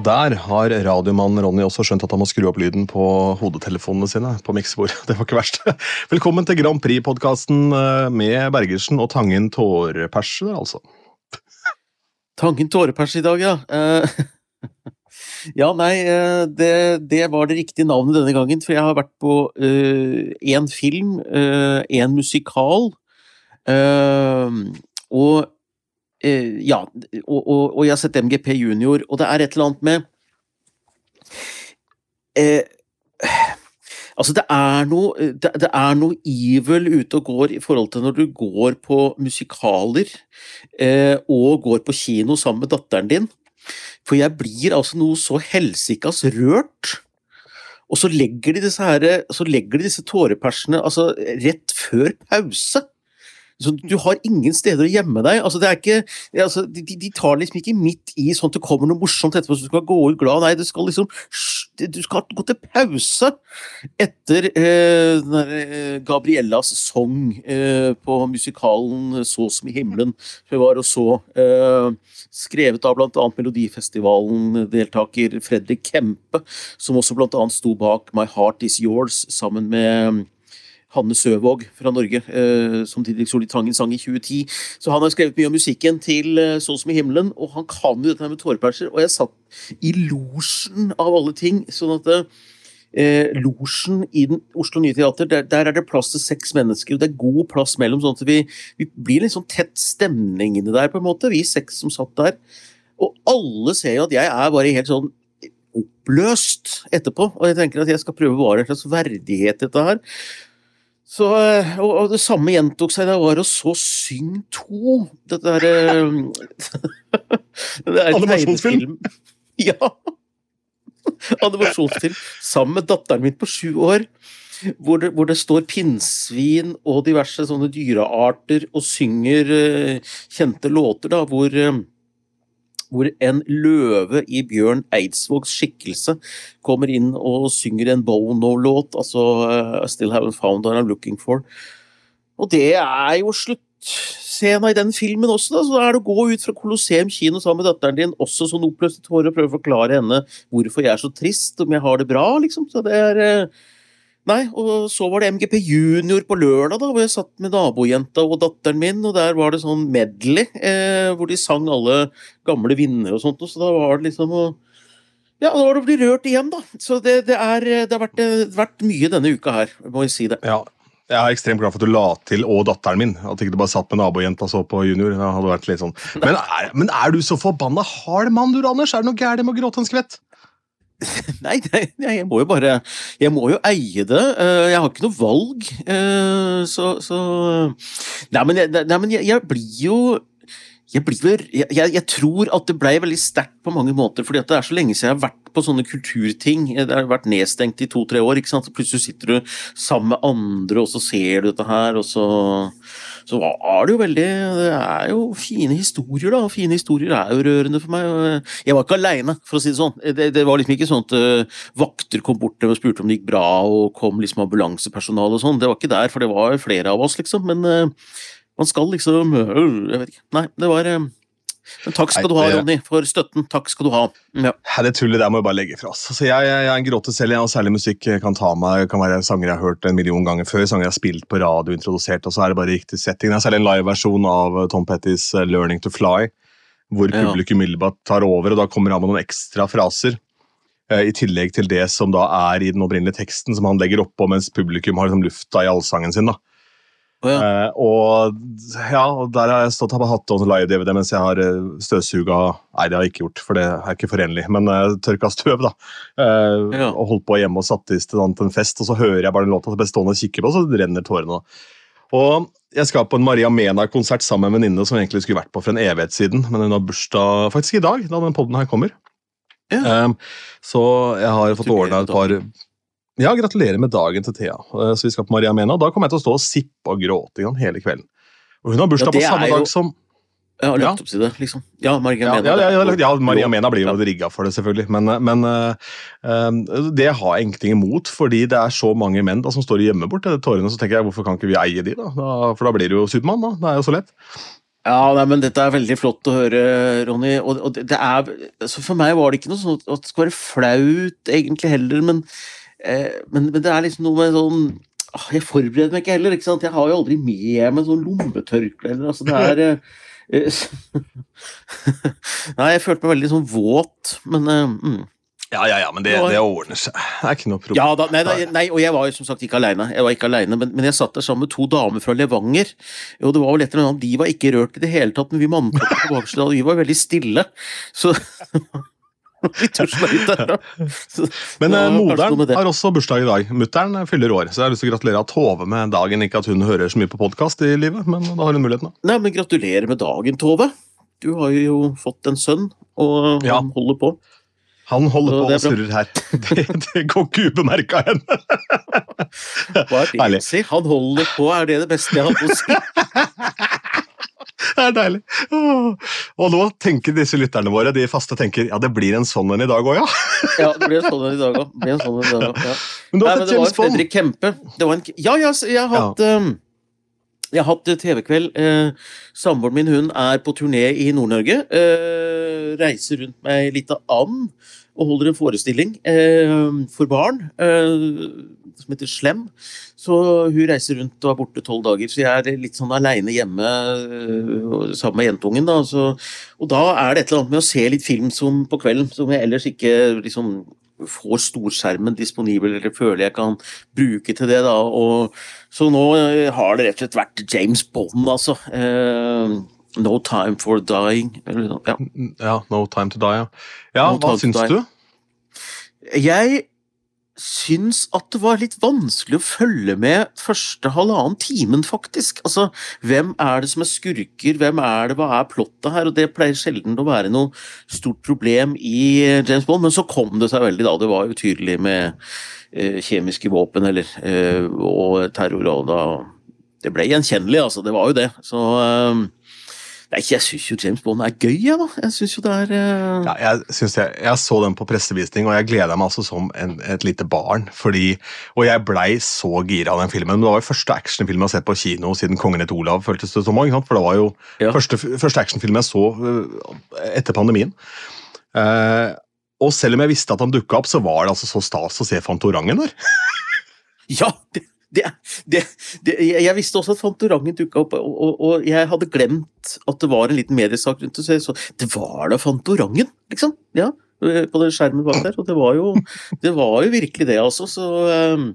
Og der har radiomannen Ronny også skjønt at han må skru opp lyden på hodetelefonene sine. på miksebord. Det var ikke verst. Velkommen til Grand Prix-podkasten med Bergersen og Tangen tåreperser, altså. Tangen tårepers i dag, ja. Eh, ja, nei, eh, det, det, var det riktige navnet denne gangen, for jeg har vært på én uh, film, én uh, musikal, og eh, ja, og, og, og, jeg har sett MGP Junior, og det er et eller annet med eh, Altså, det er, noe, det, det er noe evil ute og går i forhold til når du går på musikaler eh, og går på kino sammen med datteren din. For jeg blir altså noe så helsikas rørt. Og så legger de disse, her, så legger de disse tårepersene altså, rett før pause. Så du har ingen steder å gjemme deg. Altså, det er ikke, altså, de, de, tar liksom ikke midt i sånn at det kommer noe morsomt etterpå, så du skal gå ut glad. Nei, du skal liksom Du skal gå til pause etter eh, eh, Gabriellas sang eh, på musikalen 'Så som i himmelen'. som var og så. Eh, skrevet av bl.a. Melodifestivalen-deltaker Fredrik Kempe, som også bl.a. sto bak 'My Heart Is Yours' sammen med Hanne Søvåg fra Norge, eh, som Didrik Solli Tangen sang i 2010. Så han har skrevet mye om musikken til eh, Så som i himmelen, og han kan jo dette med tåreperser. Og jeg satt i losjen av alle ting, sånn at eh, losjen i den Oslo Nye Teater, der, der, er det plass til seks mennesker, og det er god plass mellom, sånn at vi, vi blir litt sånn tett stemning inni der, på en måte, vi seks som satt der. Og alle ser jo at jeg er bare helt sånn oppløst etterpå, og jeg tenker at jeg skal prøve å bevare en slags verdighet i dette her. Så, eh, og, og, det samme gjentok seg da jeg var og så Syng 2. Dette er, det er Animasjonsfilm? Ja. Animasjonsfilm sammen med datteren min på sju år. Hvor det, hvor det, står pinnsvin og diverse sånne dyrearter og synger uh, kjente låter, da, hvor uh, hvor en løve i Bjørn Eidsvågs skikkelse kommer inn og synger en Bono-låt, altså uh, I Still Haven't Found What I'm Looking For. Og det er jo sluttscena i den filmen også, da. Så da er det å gå ut fra Colosseum kino sammen med datteren din, også sånn oppløste tårer, og prøve å forklare henne hvorfor jeg er så trist, om jeg har det bra, liksom. Så det er uh, Nei, og så var det MGP Junior på lørdag, da, hvor jeg satt med nabojenta og datteren min, og der var det sånn medley, eh, hvor de sang alle gamle vinnere og sånt, og så da var det liksom å ja, da var det å bli rørt igjen, da. Så det, det, er, det har vært, det vært, mye denne uka her, må jeg si det. Ja, jeg er ekstremt glad for at du la til og datteren min. At ikke du bare satt med nabojenta og så på junior. Det hadde vært litt sånn. Men er, men er du så forbanna hard mann, du, Anders? Er det noe gærent med å gråte en skvett? Nei, jeg må jo bare Jeg må jo eie det. Eh, jeg har ikke noe valg. Eh, så, så Nei, men, jeg, nei, men jeg, jeg blir jo jeg, blir, jeg, jeg, tror at det ble veldig sterkt på mange måter, fordi det er så lenge siden jeg har vært på sånne kulturting. Det har vært nedstengt i to-tre år, ikke sant? så plutselig sitter du sammen med andre, og så ser du dette her, og så så var det jo veldig Det er jo fine historier, da. Fine historier er jo rørende for meg. Jeg var ikke aleine, for å si det sånn. Det, det var liksom ikke sånn at uh, vakter kom bort og spurte om det gikk bra, og kom liksom ambulansepersonale og sånn. Det var ikke der, for det var flere av oss, liksom. Men uh, man skal liksom uh, Jeg vet ikke. Nei, det var men takk skal du ha, Ronny, for støtten. Takk skal du ha. Ja. Det tullet der må vi bare legge fra oss. Altså, jeg, jeg, jeg er en gråter selv, og særlig musikk kan ta meg. Det kan være sanger jeg har hørt en million ganger før, sanger jeg har spilt på radio, introdusert, og så er det bare riktig setting. Det er særlig en liveversjon av Tom Pettys eh, 'Learning to Fly', hvor publikum umiddelbart tar over, og da kommer han med noen ekstra fraser. Eh, I tillegg til det som da er i den opprinnelige teksten, som han legger oppå mens publikum har liksom lufta i allsangen sin. da. Oh, ja. og ja, der har jeg stått og hatt on live-DVD mens jeg har uh, støvsuga Nei, det har jeg ikke gjort, for det er ikke forenlig, men uh, tørka støv. da. Uh, ja. Og holdt på hjemme og satt i stand til en fest, og så hører jeg bare den låta, så blir stående og kikke på, og så renner tårene. Og jeg skal på en Maria Mena-konsert sammen med en venninne som egentlig skulle vært på for en evighet siden, men hun har bursdag faktisk i dag, da den poden her kommer. Ja. så jeg har fått ordna et par ja, gratulerer med dagen til Thea. Eh, så vi skal på Maria Mena. Da kommer jeg til å stå og sippe og gråte hele kvelden. Og hun har bursdag ja, på samme jo... dag som ja, løpt opp til det, liksom. Ja, Maria Mena. Ja, ja, ja Maria Mena blir jo rigga for det, selvfølgelig. Men, eh, men uh, det har jeg ingenting imot, fordi det er så mange menn da, som står og gjemmer bort tårene. Så tenker jeg, hvorfor kan ikke vi eie de, da? da for da blir det jo Supermann, da. Det er jo så lett. Ja, nei, men dette er veldig flott å høre, Ronny. Og, og det, det er, altså for meg var det ikke noe sånn at det skal være flaut, egentlig, heller, men, men, men det er liksom noe med sånn ah, Jeg forbereder meg ikke heller, ikke sant. Jeg har jo aldri med meg sånn lommetørkle eller altså, det er eh, eh, Nei, jeg følte meg veldig sånn våt, men eh, mm. Ja, ja, ja, men det, det ordner seg. Det er ikke noe problem. Ja, da, nei, da, nei, og jeg var jo som sagt ikke aleine, jeg var ikke alene, men, men jeg satt der sammen med to damer fra Levanger. Og det var vel et eller annet, De var ikke rørt i det hele tatt, men vi mannfolk på baksida vi var veldig stille. Så Men eh, moderen har også bursdag i dag. Mutter'n fyller år, så jeg har lyst til å gratulere Tove med dagen. Ikke at hun hører så mye på podkast i livet, men da har hun muligheten. Nei, men Gratulerer med dagen, Tove. Du har jo fått en sønn, og han Ja. holder på. Han holder på og surrer her. Det, det går ikke ubemerka hen. Hva er det å si? Han holder på, er det det beste jeg har på å si? Det er deilig. Og nå tenker disse lytterne våre de faste tenker, ja, det blir en sånn en i dag òg, ja. Ja, det blir en sånn en i dag òg. Sånn Ja. Men Nei, men det var. Fredrik Kempe. Det var en, ja, ja, jeg har hatt um, jeg har hatt TV-kveld. Eh, Samboeren min hun er på turné i Nord-Norge. Eh, reiser rundt med ei lita and og holder en forestilling eh, for barn eh, som heter Slem. Så hun reiser rundt og er borte tolv dager, så jeg er litt sånn aleine hjemme eh, sammen med jentungen. Da, så, og da er det et eller annet med å se litt film som, på kvelden som jeg ellers ikke liksom får storskjermen disponibel, eller føler jeg kan bruke til det. da, og Så nå eh, har det rett og slett vært James Bond, altså. Eh, no Time for Dying. Eller, ja. Ja, No Time to Die, ja. Ja, No Hva syns du? Jeg syns at det var litt vanskelig å følge med første halvannen timen, faktisk. Altså, hvem er det som er skurker, hvem er det, hva er plottet her? Og det pleier sjelden å være noe stort problem i James Bond, men så kom det seg veldig da. Det var jo tydelig med eh, kjemiske våpen eller, eh, og terror, og da Det ble gjenkjennelig, altså. Det var jo det. Så eh, Nei, jeg syns jo James Bond er gøy, jeg, da. Jeg syns jo det er uh... Ja, jeg, jeg, jeg så den på pressevisning, og jeg gleda meg altså som en, et lite barn. fordi, Og jeg blei så gira av den filmen. Men det var jo første actionfilm jeg har sett på kino siden 'Kongen het Olav'. føltes det som? For det var jo Ja. første, første actionfilm jeg så øh, etter pandemien. Uh, og selv om jeg visste at han dukka opp, så var det altså så stas å se Fantorangen der. Ja, det, det, det, det, jeg visste også at Fantorangen dukka opp, og, og, og jeg hadde glemt at det var en liten mediesak rundt det. Så det var da Fantorangen, liksom! Ja, på den skjermen bak der. Og det var jo, det var jo virkelig det, altså. Så um,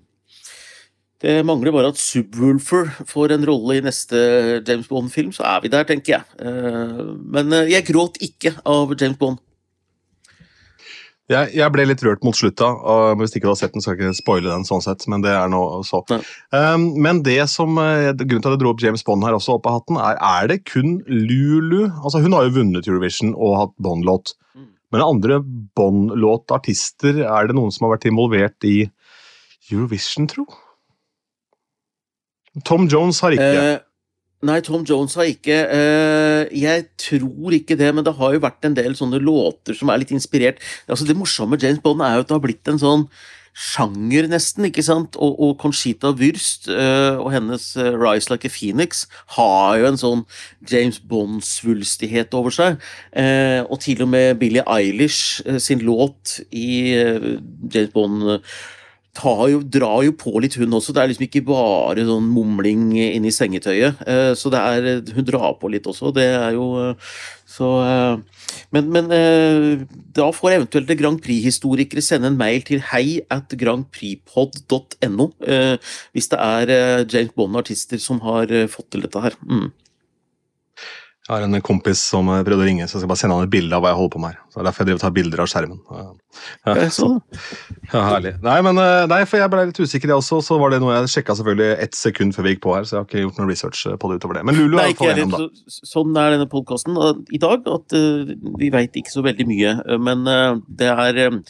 det mangler bare at Subwoolfer får en rolle i neste James Bond-film, så er vi der, tenker jeg. Uh, Men eh, jeg gråt ikke av James Bond. Jeg, jeg ble litt rørt mot slutta. og Hvis ikke du har sett den, skal jeg ikke spoile den. sånn sett, Men det er nå så. Um, men det som, eh, grunnen til at jeg dro opp James Bond her også opp av hatten, er er det kun Lulu altså Hun har jo vunnet Eurovision og hatt Bond-låt. Mm. Men andre Bond-låtartister, er det noen som har vært involvert i Eurovision, tro? Tom Jones har ikke. Eh, nei, Tom Jones har ikke. Eh, jeg tror ikke det, men det har jo vært en del sånne låter som er litt inspirert. Altså, det morsomme med James Bond er jo at det har blitt en sånn sjanger, nesten. ikke sant? Og, og Conchita Wurst eh, og hennes eh, Rise Like a Phoenix har jo en sånn James Bond-svulstighet over seg. Eh, og til og med Billie Eilish eh, sin låt i eh, James Bond jo, drar jo på litt, hun også. Det er liksom ikke bare sånn mumling inni sengetøyet. Eh, så det er Hun drar på litt også. Det er jo eh, Så eh, Men, men da får eventuelt Grand Prix-historikere sende en mail til hei at grandprixpod.no hvis det er James Bond-artister som har fått til dette her. Mm. Jeg har en kompis som eh, prøvde å ringe, så jeg skal bare sende han et bilde av hva jeg holder på med her. Så det er derfor jeg driver og tar bilder av skjermen. Ja, Så, Ja, herlig. Nei, men, eh, nei, for jeg ble litt usikker, jeg også. Så var det noe jeg sjekka selvfølgelig ett sekund før vi gikk på her, så jeg har ikke gjort noe research eh, på det utover det. Men Lulu er iallfall gjennom, da. Så- Sånn er denne podkasten i dag, at uh, vi veit ikke så veldig mye. Men uh, det er um,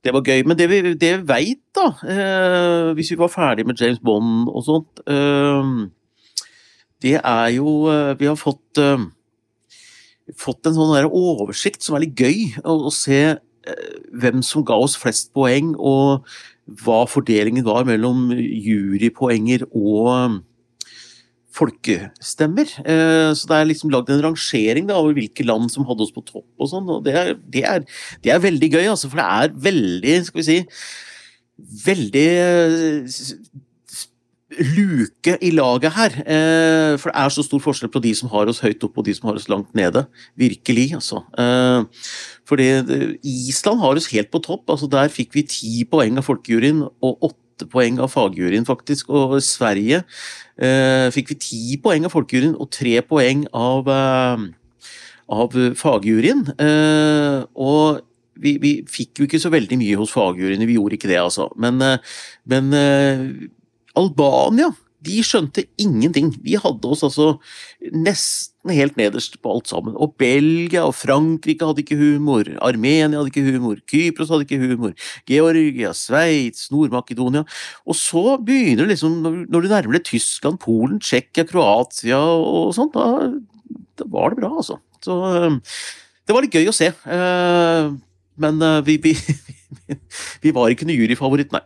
det var gøy. Men det vi, det vi veit, da, eh, hvis vi var ferdig med James Bond og sånt, det er jo eh, Vi har fått eh, fått en sånn oversikt som er litt gøy å, se eh, hvem som ga oss flest poeng, og hva fordelingen var mellom jurypoenger og folkestemmer. Så det er liksom lagd en rangering da, over hvilke land som hadde oss på topp og sånn. og det er, det, det er, veldig gøy, altså, for det er veldig, skal vi si Veldig luke i laget her. Eh, for det er så stor forskjell på de som har oss høyt oppe og de som har oss langt nede. Virkelig, altså. Fordi Island har oss helt på topp. altså Der fikk vi ti poeng av folkejuryen og åtte poeng av fagjuryen, faktisk. Og Sverige eh, fikk vi ti poeng av folkejuryen og tre poeng av, eh, av fagjuryen. Eh, og vi, vi, fikk jo ikke så veldig mye hos fagjuryene, vi gjorde ikke det, altså. Men, eh, men eh, Albania de skjønte ingenting. Vi hadde oss altså nesten helt nederst på alt sammen. Og Belgia og Frankrike hadde ikke humor. Armenia hadde ikke humor. Kypros hadde ikke humor. Georgia, Sveits, Nord-Makedonia. Og så begynner det liksom, når du nærmer deg Tyskland, Polen, Tsjekkia, Kroatia og sånt, da, da, var det bra, altså. Så det var litt gøy å se. Eh, men eh, vi, vi, vi var ikke noen juryfavoritt, nei.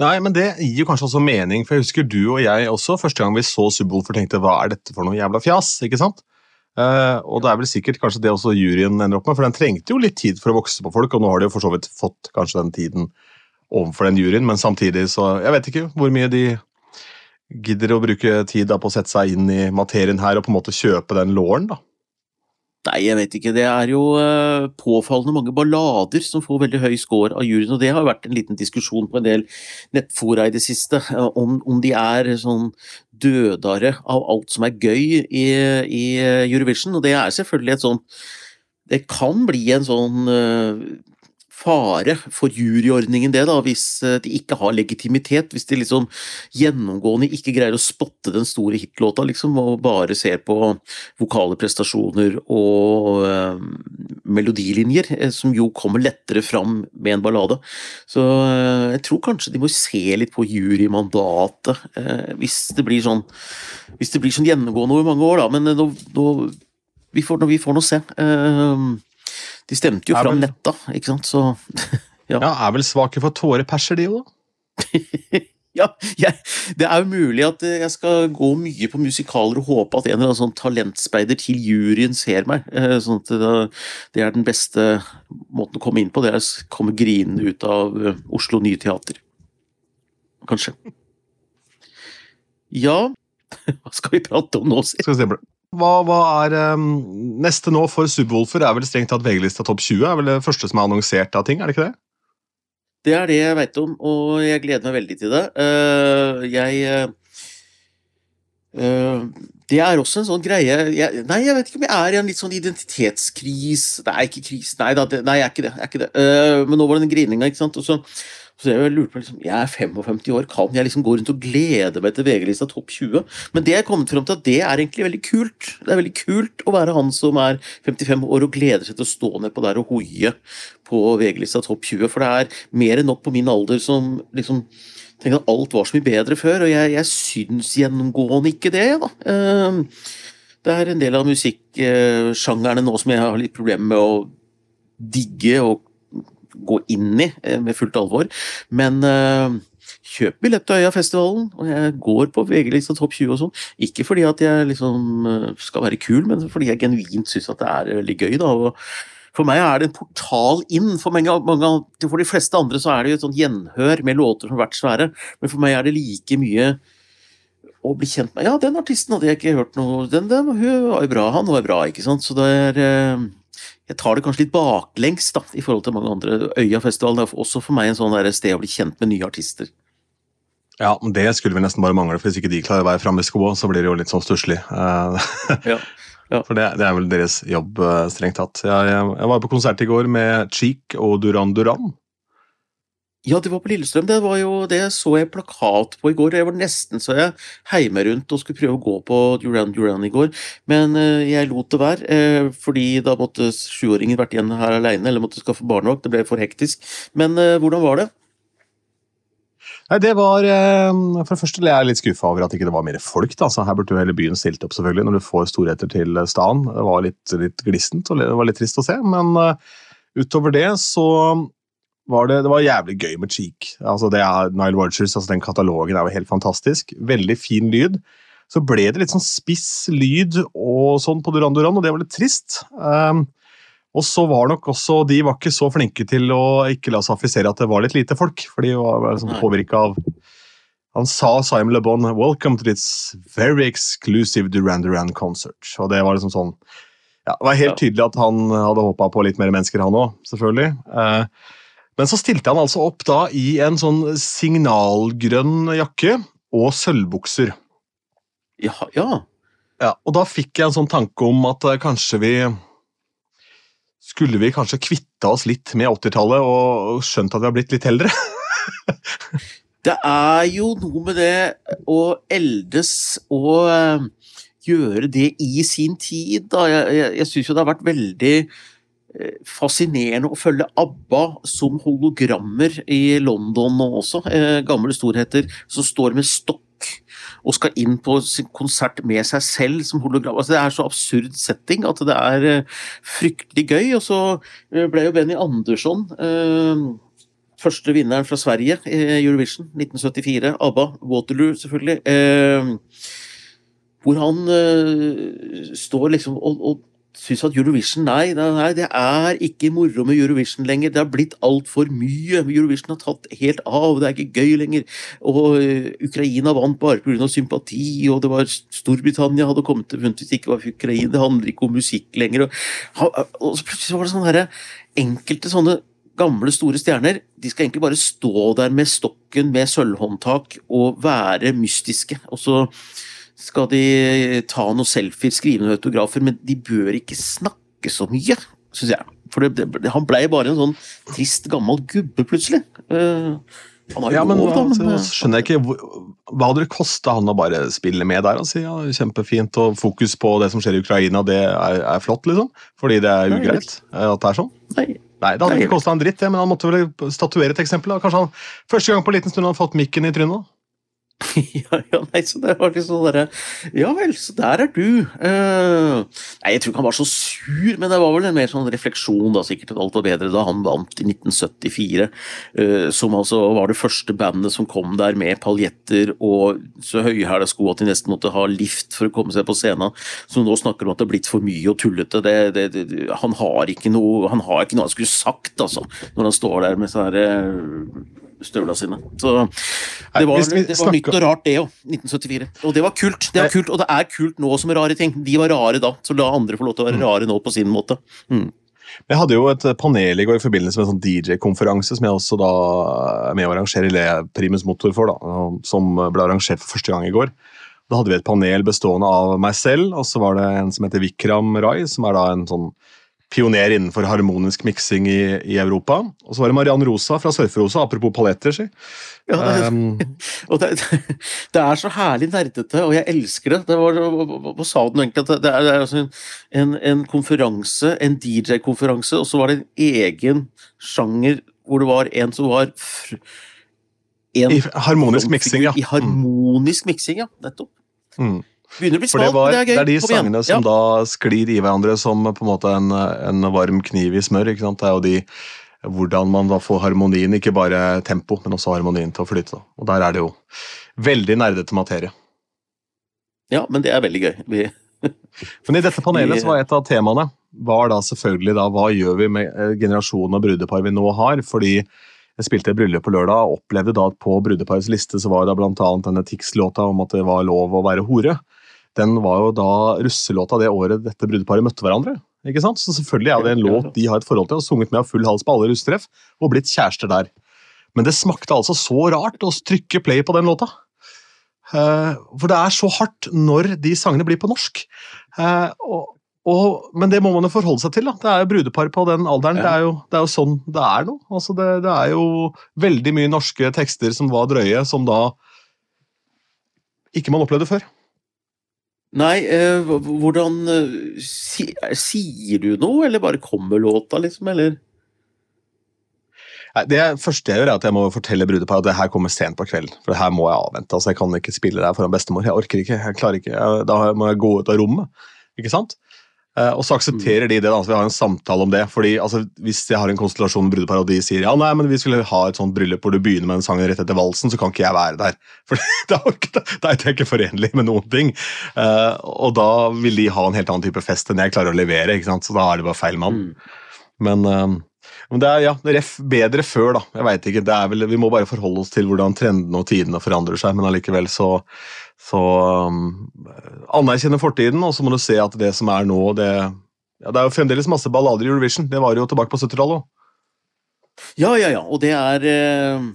Nei, men det gir jo kanskje også mening, for jeg husker du og jeg også første gang vi så Subwoolfer tenkte hva er dette for noe jævla fjas, ikke sant? Uh, og det er vel sikkert kanskje det også juryen ender opp med, for den trengte jo litt tid for å vokse på folk, og nå har de jo for så vidt fått kanskje den tiden overfor den juryen, men samtidig så Jeg vet ikke hvor mye de gidder å bruke tid da på å sette seg inn i materien her og på en måte kjøpe den låren, da. Nei, jeg vet ikke. Det er jo uh, påfallende mange ballader som får veldig høy score av juryen, og det har vært en liten diskusjon på en del nettfora i det siste, uh, om, om, de er sånn dødere av alt som er gøy i, i Eurovision, og det er selvfølgelig et sånn Det kan bli en sånn fare for juryordningen det, da, hvis eh, de ikke har legitimitet. Hvis de liksom gjennomgående ikke greier å spotte den store hitlåta, liksom, og bare ser på vokale prestasjoner og øh, melodilinjer, som jo kommer lettere fram med en ballade. Så øh, jeg tror kanskje de må se litt på jurymandatet, øh, hvis det blir sånn hvis det blir sånn gjennomgående over mange år, da. Men nå, nå vi får, vi får nå se. Uh, de stemte jo fram vel... netta, ikke sant, så ja. ja. Er vel svake for tåreperser, de jo, da? ja, jeg, det er jo mulig at jeg skal gå mye på musikaler og håpe at en eller annen sånn talentspeider til juryen ser meg. Eh, sånn at det er den beste måten å komme inn på. Det er å komme grinende ut av eh, Oslo Nye Teater. Kanskje. Ja, hva skal vi prate om nå, si? Skal vi se, hva, hva er um, Neste nå for Subwoolfer er vel strengt tatt VG-lista topp 20? er vel det første som er annonsert av ting, er det ikke det? Det er det jeg veit om, og jeg gleder meg veldig til det. Uh, jeg uh, Det er også en sånn greie jeg, Nei, jeg vet ikke om jeg er i en litt sånn identitetskris Nei, ikke krise, nei, da, det, nei jeg er ikke det. Jeg er ikke det. Uh, men nå var det den grininga, ikke sant. Og så så jeg lurte på, liksom, jeg er 55 år, kan jeg liksom gå rundt og glede meg til VG-lista topp 20? Men det jeg kommet fram til at det er egentlig veldig kult. Det er veldig kult å være han som er 55 år og gleder seg til å stå nedpå der og hoie på VG-lista topp 20. For det er mer enn nok på min alder som liksom tenker at alt var så mye bedre før, og jeg, jeg syns gjennomgående ikke det, da. Ehm, det er en del av musikksjangerne nå som jeg har litt problemer med å digge og gå inn i eh, med fullt alvor. Men uh, kjøp billett til Øyafestivalen, og jeg går på VG-lista topp 20 og sånn. Ikke fordi at jeg liksom eh, skal være kul, men fordi jeg genuint syns at det er veldig gøy. da, og for meg er det en portal inn. For, mange, mange, for de fleste andre så er det jo et sånt gjenhør med låter som har vært svære, men for meg er det like mye å bli kjent med Ja, den artisten hadde jeg ikke hørt noe Den, den var jo bra, han var bra, ikke sant. Så det er jeg tar det kanskje litt baklengs da, i forhold til mange andre. Øyafestivalen er også for meg en sånn sted å bli kjent med nye artister. Ja, men Det skulle vi nesten bare mangle, for hvis ikke de klarer å være framme i skoa, så blir det jo litt sånn stusslig. Eh, ja, ja. For det, det, er vel deres jobb, eh, strengt tatt. Jeg, jeg, jeg var på konsert i går med Cheek og Duran Duran. Ja, det var på Lillestrøm. Det var jo, det så jeg plakat på i går. Jeg var nesten så jeg heime rundt og skulle prøve å gå på Duran Duran i går, men uh, jeg lot det være. Uh, fordi da måtte sjuåringen vært igjen her aleine, eller måtte skaffe barnevakt. Det ble for hektisk. Men uh, hvordan var det? Nei, det var, For det første er jeg litt skuffa over at ikke det var mer folk. Da. Så her burde jo hele byen stilt opp, selvfølgelig, når du får storheter til staden. Det var litt, litt glissent og det var litt trist å se. Men utover det så var det, det var jævlig gøy med Cheek. Altså det er Nile Rogers, altså den katalogen er jo helt fantastisk. Veldig fin lyd. Så ble det litt sånn spiss lyd og sånn på Duran Duran, og det var litt trist. Um, og så var nok også De var ikke så flinke til å ikke la seg affisere at det var litt lite folk, for de var liksom påvirka av Han sa Simon Le Bon 'Welcome to this very exclusive Duran Duran concert'. Og det var liksom sånn ja, Det var helt tydelig at han hadde håpa på litt mer mennesker, han òg, selvfølgelig. Uh, men så stilte han altså opp da i en sånn signalgrønn jakke og sølvbukser. Ja, ja. ja. Og da fikk jeg en sånn tanke om at uh, kanskje vi Skulle vi kanskje kvitte oss litt med 80-tallet og skjønt at vi har blitt litt eldre? det er jo noe med det å eldes og uh, gjøre det i sin tid. Da. Jeg, jeg, jeg syns jo det har vært veldig Eh, fascinerende å følge ABBA som hologrammer i London nå også. Eh, gamle storheter som står med stokk og skal inn på konsert med seg selv som hologram. Altså, det er så absurd setting at det er eh, fryktelig gøy. Og så ble jo Benny Andersson første vinneren fra Sverige i Eurovision 1974. ABBA, Waterloo selvfølgelig. hvor han står liksom og syns at Eurovision nei, nei, det er ikke moro med Eurovision lenger. Det har blitt altfor mye. Eurovision har tatt helt av, det er ikke gøy lenger. Og uh, Ukraina vant bare pga. sympati, og det var Storbritannia hadde kommet til vunnet hvis det ikke var Ukraina. Det handler ikke om musikk lenger. Og, og så plutselig var det sånne herre Enkelte sånne gamle, store stjerner de skal egentlig bare stå der med stokken med sølvhåndtak og være mystiske. og så skal de ta noen selfier, skrive noen autografer, men de bør ikke snakke så mye, syns jeg. For det, det, han blei bare en sånn trist, gammel gubbe, plutselig. Uh, ja, men, lov, da, men altså, skjønner jeg ikke Hva hadde det kosta han å bare spille med der si ja, kjempefint, og fokus på det som skjer i Ukraina, det er, er flott, liksom? Fordi det er ugreit eh, at det er sånn? Nei. Nei, Det hadde ikke kosta en dritt, det, men han måtte vel statuere et eksempel. Da. Kanskje han første gang på en liten stund han fått mikken i trynet? ja, ja, nei, så det var liksom derre Ja vel, så der er du. Uh, nei, jeg tror ikke han var så sur, men det var vel en mer sånn refleksjon, da, sikkert at alt var bedre da han vant i 1974. Uh, eh, som altså var det første bandet som kom der med paljetter og så høyhæla sko at de nesten måtte ha lift for å komme seg på scenen. Som nå snakker om at det har blitt for mye og tullete. Det, det, det, han, har ikke noe, han har ikke noe han skulle sagt, altså, når han står der med sånn herre støvla sine. Så det var, det var nytt og rart, det òg. 1974. Og det var kult. Det var kult, Og det er kult nå som rare ting. De var rare da, så la andre få lov til å være mm. rare nå på sin måte. Mm. Jeg hadde jo et panel i går i forbindelse med en sånn DJ-konferanse som jeg også da er med å arrangere Le Primus Motor for, da, som ble arrangert for første gang i går. Da hadde vi et panel bestående av meg selv, og så var det en som heter Vikram Rai, som er da en sånn pioner innenfor harmonisk miksing i, i, Europa. Og så var det Mariann Rosa fra Surferosa, apropos paletter, si. Ja, det, um, det, det, er så herlig nerdete, og jeg elsker det. det var, hva sa du egentlig? At det er, det er altså en, en, konferanse, en DJ-konferanse, og så var det en egen sjanger hvor det var en som var en, I harmonisk miksing, ja. I harmonisk miksing, ja. Nettopp. Mm. Begynner å bli smalt, det, er gøy. Det er de sangene som ja. da sklir i hverandre som på en måte en, en varm kniv i smør. ikke sant? Det er jo de hvordan man da får harmonien, ikke bare tempo, men også harmonien til å flyte. Og der er det jo veldig nerdete materie. Ja, men det er veldig gøy. Vi men i dette panelet så var et av temaene var da selvfølgelig da, hva gjør vi med eh, generasjonen av brudepar vi nå har? Fordi jeg spilte et bryllup på lørdag og opplevde da at på brudeparets liste så var det bl.a. denne Tix-låta om at det var lov å være hore den var jo da russelåta det året dette brudeparet møtte hverandre. ikke sant? Så selvfølgelig er det en låt de har et forhold til, og sunget med av full hals på alle russetreff, og blitt kjærester der. Men det smakte altså så rart å trykke play på den låta. Uh, for det er så hardt når de sangene blir på norsk. Uh, og, og, men det må man jo forholde seg til. da. Det er jo brudepar på den alderen. Ja. Det, er jo, det, er jo, sånn det er nå. Altså det, det, er jo veldig mye norske tekster som var drøye, som da ikke man opplevde før. Nei, eh, hvordan eh, si, Sier du noe, eller bare kommer låta, liksom, eller? Nei, det første jeg gjør, er at jeg må fortelle brudeparet at det her kommer sent på kvelden. For det her må jeg avvente. altså Jeg kan ikke spille der foran bestemor. Jeg orker ikke. jeg klarer ikke, jeg, Da må jeg gå ut av rommet. ikke sant? Eh, og så aksepterer de det, da, så vi har en samtale om det. fordi altså, Hvis jeg har en konstellasjon med brudepar og de sier ja, nei, men vi skulle ha et sånt bryllup hvor du begynner med en sangen rett etter valsen, så kan ikke jeg være der. For da er det ikke forenlig med noen ting. Uh, og da vil de ha en helt annen type fest enn jeg klarer å levere, ikke sant? så da er det bare feil mann. Mm. Men, uh, men, det er ja, er bedre før, da. Jeg vet ikke, det er vel, Vi må bare forholde oss til hvordan trendene og tidene forandrer seg, men allikevel så så um, anerkjenne fortiden, og så må du se at det som er nå, det, ja, det er jo fremdeles masse ballader i Eurovision. Det var jo tilbake på 70-tallet òg. Ja, ja, ja. Og det er eh,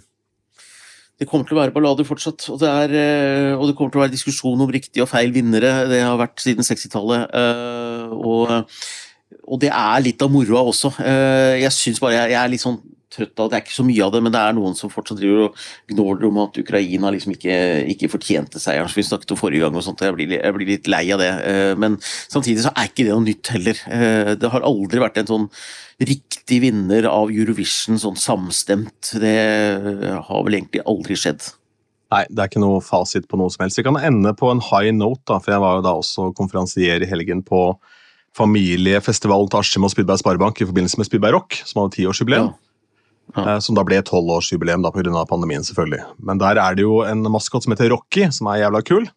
Det kommer til å være ballader fortsatt. Og det, er, eh, og det kommer til å være diskusjon om riktig og feil vinnere. Det har vært siden 60-tallet. Eh, og, og, det er litt av moroa også. Jeg syns bare jeg, jeg er litt sånn trøtt av Det er ikke så mye av det, men det er noen som fortsatt driver og gnåler om at Ukraina liksom ikke, ikke fortjente seieren, som vi snakket om forrige gang. og sånt, jeg blir, jeg blir, litt lei av det. Eh, men samtidig så er ikke det noe nytt heller. Eh, det har aldri vært en sånn riktig vinner av Eurovision sånn samstemt. Det har vel egentlig aldri skjedd. Nei, det er ikke noe fasit på noe som helst. Vi kan ende på en high note, da, for jeg var jo da også konferansier i helgen på familiefestivalen til Askim og Spydberg Sparebank i forbindelse med Spydberg Rock, som hadde tiårsjubileum. Ja. Ja. Eh, som da ble tolvårsjubileum pga. pandemien, selvfølgelig. Men der er det jo en maskot som heter Rocky, som er jævla kul.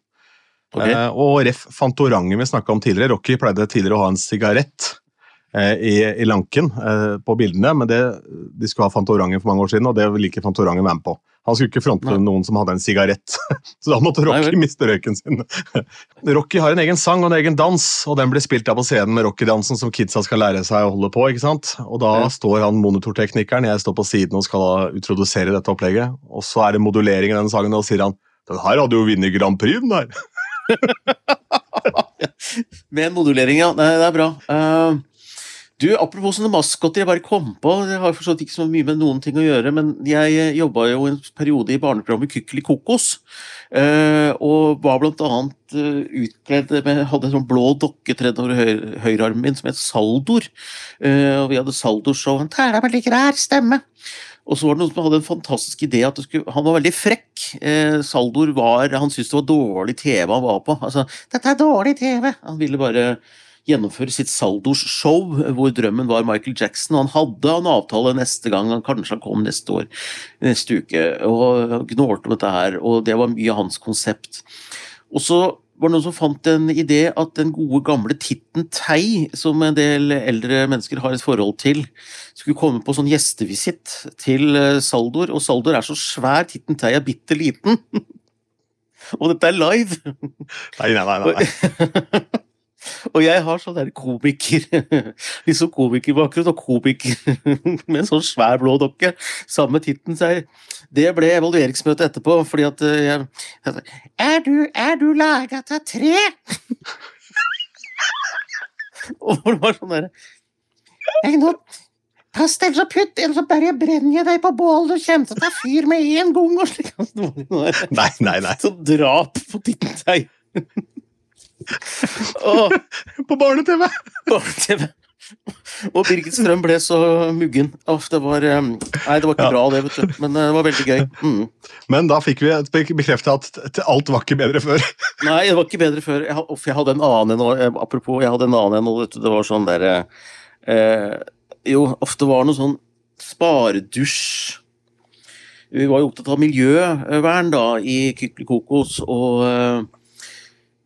Okay. Eh, og Ref Fantorangen vi snakka om tidligere. Rocky pleide tidligere å ha en sigarett eh, i, i, lanken eh, på bildene, men det, de skulle ha Fantorangen for mange år siden, og det vil ikke Fantorangen være med på. Han skulle ikke fronte Nei. noen som hadde en sigarett, så da måtte Rocky Nei, miste røyken sin. Rocky har en egen sang og en egen dans, og den blir spilt av på scenen med Rocky-dansen som kidsa skal lære seg å holde på. ikke sant? Og da ja. står han monitorteknikeren, jeg står på siden og skal utrodusere dette opplegget, og så er det modulering i den sangen, og da sier han den her hadde jo vunnet Grand Prix, den der. med modulering, ja. Nei, det er bra. Uh... Du, Apropos sånne maskotter jeg bare kom på, det har forstått ikke så mye med noen ting å gjøre, men jeg eh, jobba jo en periode i barneprogrammet Kykkeli Kokos. Eh, og var blant annet uh, utkledd med Hadde en sånn blå dokke tredd over høyrearmen min som het Saldor. og vi hadde Saldor-show. Han tæla meg like rær stemme. Og så var det noen som hadde en fantastisk idé. at skulle, Han var veldig frekk. Eh, Saldor var Han syntes det var dårlig TV han var på. Altså, 'Dette er dårlig TV!' Han ville bare gjennomføre sitt Saldos-show, hvor drømmen var Michael Jackson. og Han hadde en avtale neste gang, kanskje han kom neste år, neste uke, og gnålte om dette her. og Det var mye hans konsept. Og så var det noen som fant en idé at den gode, gamle Titten Tei, som en del eldre mennesker har et forhold til, skulle komme på sånn gjestevisitt til eh, Saldor. Og Saldor er så svær, Titten Tei er bitte liten. og dette er live! Nei, nei, nei. nei. Og jeg har sånn der komiker Liksom komikerbakgrunn og komiker med en sånn svær blå dokke. Samme titten, sier Det ble evalueringsmøte etterpå, fordi at jeg, jeg Er du, er du laga av tre? og det var sånn derre Pass deg, så putt eller så bare brenner jeg deg på bålet, du kommer til å ta fyr med en gang. Og slik. Nei, nei, nei. Så drap på tittelen seg. På barne-TV! Barne-TV. Og Birgit Strøm ble så muggen. Uff, det var, Nei, det var ikke ja. bra, det, vet du. Men eh, det var veldig gøy. Mm. Men da fikk vi bekrefta at alt var ikke bedre før. Nei, det var ikke bedre før. Jeg, jeg hadde en annen en eh, Apropos, jeg hadde en annen en, og det var sånn derre eh, Jo, ofte var det noe sånn sparedusj Vi var jo opptatt av miljøvern da i Kykelikokos, og eh,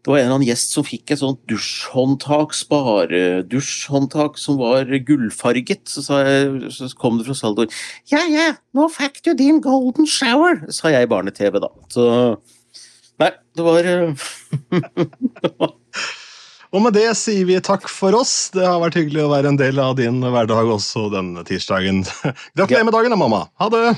det var en eller annen gjest som fikk et sånt dusjhåndtak, sparedusjhåndtak, som var gullfarget. Så, jeg, så, kom det fra Saldor. Ja, ja, nå fikk du din golden shower, sa jeg i barne-TV, da. Så Nei, det var Og med det sier vi takk for oss. Det har vært hyggelig å være en del av din hverdag også denne tirsdagen. Gratulerer med dagen, mamma. Ha det!